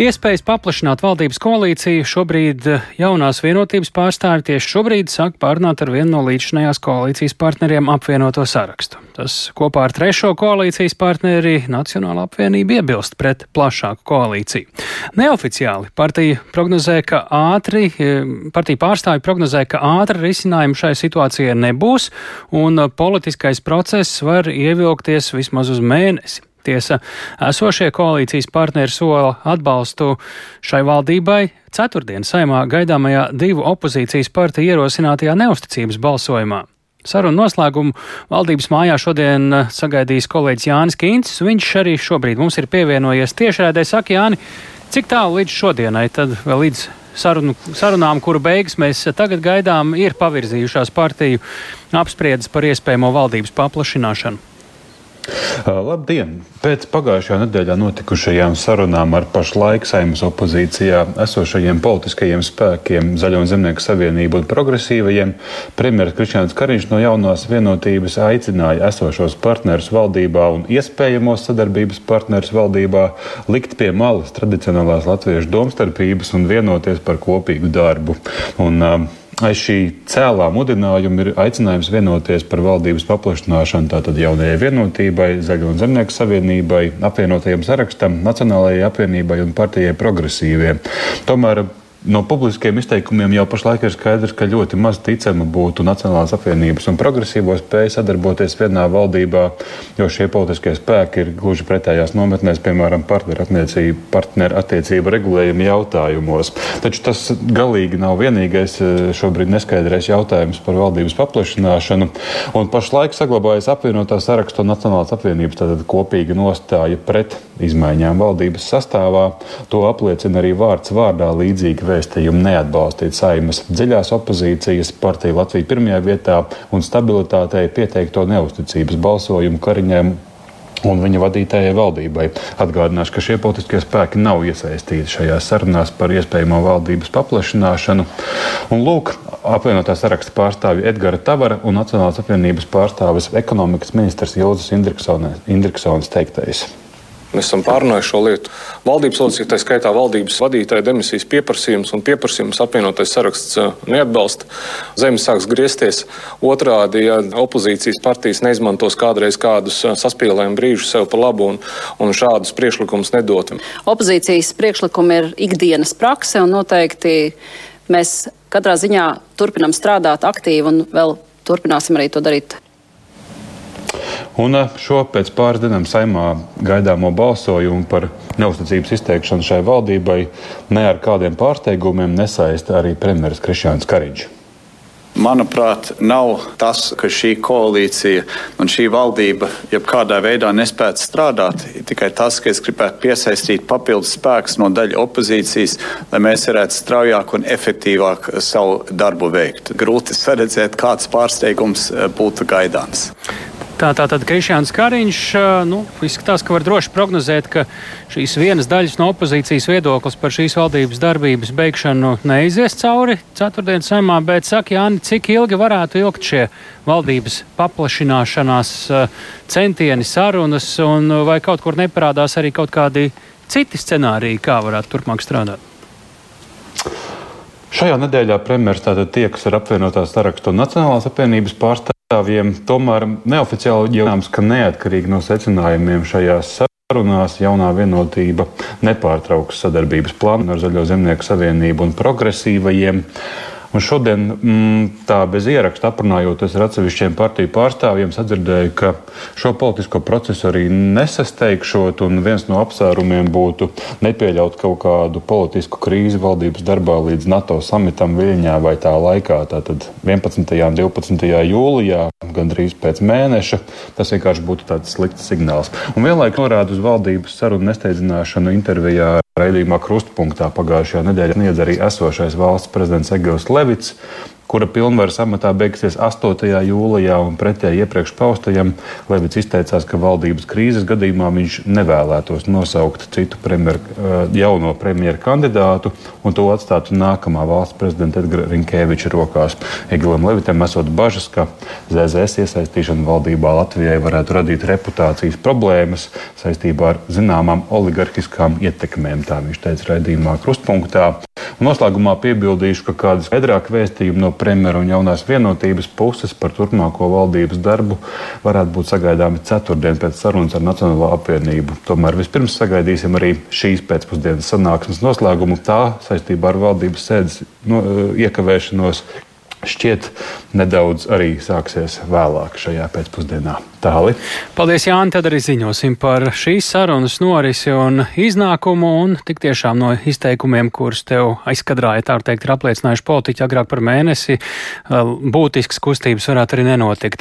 Iespējas paplašināt valdības koalīciju šobrīd eh, jaunās vienotības pārstāvi tieši šobrīd sāk pārunāt ar vienu no līdzinājās koalīcijas partneriem apvienoto sarakstu. Tas kopā ar trešo koalīcijas partneri Nacionāla apvienība iebilst pret plašāku koalīciju. Neoficiāli partija prognozē, ka ātri, eh, partija pārstāvi prognozē, ka ātri risinājumi šai situācijai nebūs un politiskais process var ievilkties vismaz uz mēnesi. Tiesa, esošie koalīcijas partneri sola atbalstu šai valdībai ceturtdien saimā gaidāmajā divu opozīcijas partiju ierosinātajā neusticības balsojumā. Sarunu noslēgumu valdības mājā šodien sagaidīs kolēģis Jānis Kīncis. Viņš arī šobrīd mums ir pievienojies tiešraidē. Saka, Jāni, cik tālu līdz šodienai, tad vēl līdz sarunu, sarunām, kuru beigas mēs tagad gaidām, ir pavirzījušās partiju apspriedas par iespējamo valdības paplašināšanu? Labdien! Pēc pagājušajā nedēļā notikušajām sarunām ar pašlaik saimnes opozīcijā esošajiem politiskajiem spēkiem, Zaļo un Zemnieku savienību un progresīvajiem, premjeras Krišņāns Kariņš no jaunās vienotības aicināja esošos partnerus valdībā un iespējamos sadarbības partnerus valdībā likt pie malas tradicionālās latviešu domstarpības un vienoties par kopīgu darbu. Un, uh, aiz šī cēlā mudinājuma ir aicinājums vienoties par valdības paplašināšanu tātad jaunajai vienotībai, Zaļo un Zemnieku savienībai, apvienotajam sarakstam, Nacionālajai apvienībai un partijai progresīviem. Tomēr No publiskiem izteikumiem jau pašlaik ir skaidrs, ka ļoti maz ticama būtu Nacionālās apvienības un progresīvo spēju sadarboties vienā valdībā, jo šie politiskie spēki ir gluži pretējās nometnēs, piemēram, partnerattiecību partner regulējuma jautājumos. Taču tas galīgi nav vienīgais eh, šobrīd neskaidrais jautājums par valdības paplašināšanu. Un pašlaik saglabājas apvienotā sarakstu Nacionālās apvienības tātad kopīga nostāja pret izmaiņām valdības sastāvā. To apliecina arī vārds vārdā līdzīgi vēstījumu neatbalstīt saimas dziļās opozīcijas partiju Latviju pirmajā vietā un stabilitātei pieteikto neusticības balsojumu Kariņiem un viņa vadītājai valdībai. Atgādināšu, ka šie politiskie spēki nav iesaistīti šajās sarunās par iespējamo valdības paplašināšanu. Un lūk, apvienotā saraksta pārstāvja Edgara Tavara un Nacionālās apvienības pārstāvis ekonomikas ministrs Ilzas Indriksons teiktais. Mēs esam pārunājuši šo lietu. Valdības locekļi, tā skaitā valdības vadītāja demisijas pieprasījums un pieprasījums apvienotais saraksts uh, neatbalsta. Zemes sāks griezties. Otrādi, ja opozīcijas partijas neizmantos kādreiz kādus uh, saspīlējumu brīžus sev par labu un, un šādus priekšlikumus nedot. Opozīcijas priekšlikumi ir ikdienas prakse un noteikti mēs katrā ziņā turpinam strādāt aktīvi un vēl turpināsim arī to darīt Un eh, šo pēc pāris dienām saimā gaidāmo balsojumu par neusticības izteikšanu šai valdībai ne ar kādiem pārsteigumiem nesaista arī premjeras Krišjāns Kariņš. Manuprāt, nav tas, ka šī koalīcija un šī valdība jebkādā veidā nespētu strādāt. Tikai tas, ka es gribētu piesaistīt papildus spēkus no daļa opozīcijas, lai mēs varētu straujāk un efektīvāk savu darbu veikt. Grūti saredzēt, kāds pārsteigums eh, būtu gaidāms. Tā tātad Krišjāns Kariņš nu, izskatās, ka var droši prognozēt, ka šīs vienas daļas no opozīcijas viedoklis par šīs valdības darbības beigšanu neizies cauri ceturtdienas saimā, bet saka Jāni, cik ilgi varētu ilgt šie valdības paplašināšanās centieni, sarunas, un vai kaut kur neparādās arī kaut kādi citi scenāriji, kā varētu turpmāk strādāt? Šajā nedēļā premjerministrs tātad tiekas ar apvienotās sarakstu un Nacionālās apvienības pārstāvjiem pārstāvjiem tomēr neoficiāli jautājums, ka neatkarīgi no secinājumiem šajās sarunās jaunā vienotība nepārtrauks sadarbības plānu ar Zaļo zemnieku savienību un progresīvajiem. Un šodien mm, tā bez ieraksta aprunājoties ar atsevišķiem partiju pārstāvjiem, sadzirdēju, ka šo politisko procesu arī nesasteigšot, un viens no apsvērumiem būtu nepieļaut kaut kādu politisku krīzi valdības darbā līdz NATO samitam Viļņā vai tā laikā, tātad 11. un 12. jūlijā, gandrīz pēc mēneša. Tas vienkārši būtu tāds slikts signāls. Un vienlaikus norāda uz valdības sarunu nesteidzināšanu intervijā Raidījumā Krustpunktā pagājušajā nedēļā sniedz arī esošais valsts prezidents Egils Levits, kura pilnvaras amatā beigsies 8. jūlijā, un pretēji iepriekš paustajam Levits izteicās, ka valdības krīzes gadījumā viņš nevēlētos nosaukt citu premjeru, eh, jauno premjeru kandidātu un to atstātu nākamā valsts prezidenta Edgara Rinkēviča rokās. Egilam Levitam esot bažas, ka ZZS iesaistīšana valdībā Latvijai varētu radīt reputācijas problēmas saistībā ar zināmām oligarhiskām ietekmēm, tā viņš teica raidījumā Krustpunktā. Noslēgumā piebildīšu, ka kādas skaidrākas vēstījumi no premjera un jaunās vienotības puses par turpmāko valdības darbu varētu būt sagaidāmi ceturtdien pēc sarunas ar Nacionālo apvienību. Tomēr vispirms sagaidīsim arī šīs pēcpusdienas sanāksmes noslēgumu. Tā saistībā ar valdības sēdes no, iekavēšanos šķiet nedaudz arī sāksies vēlāk šajā pēcpusdienā. Tāli. Paldies, Jāni. Tad arī ziņosim par šīs sarunas norisi un iznākumu. Un tik tiešām no izteikumiem, kurus tev aizkadrāja, tā teikt, ir apliecinājuši politiķi agrāk par mēnesi, būtisks kustības varētu arī nenotikt.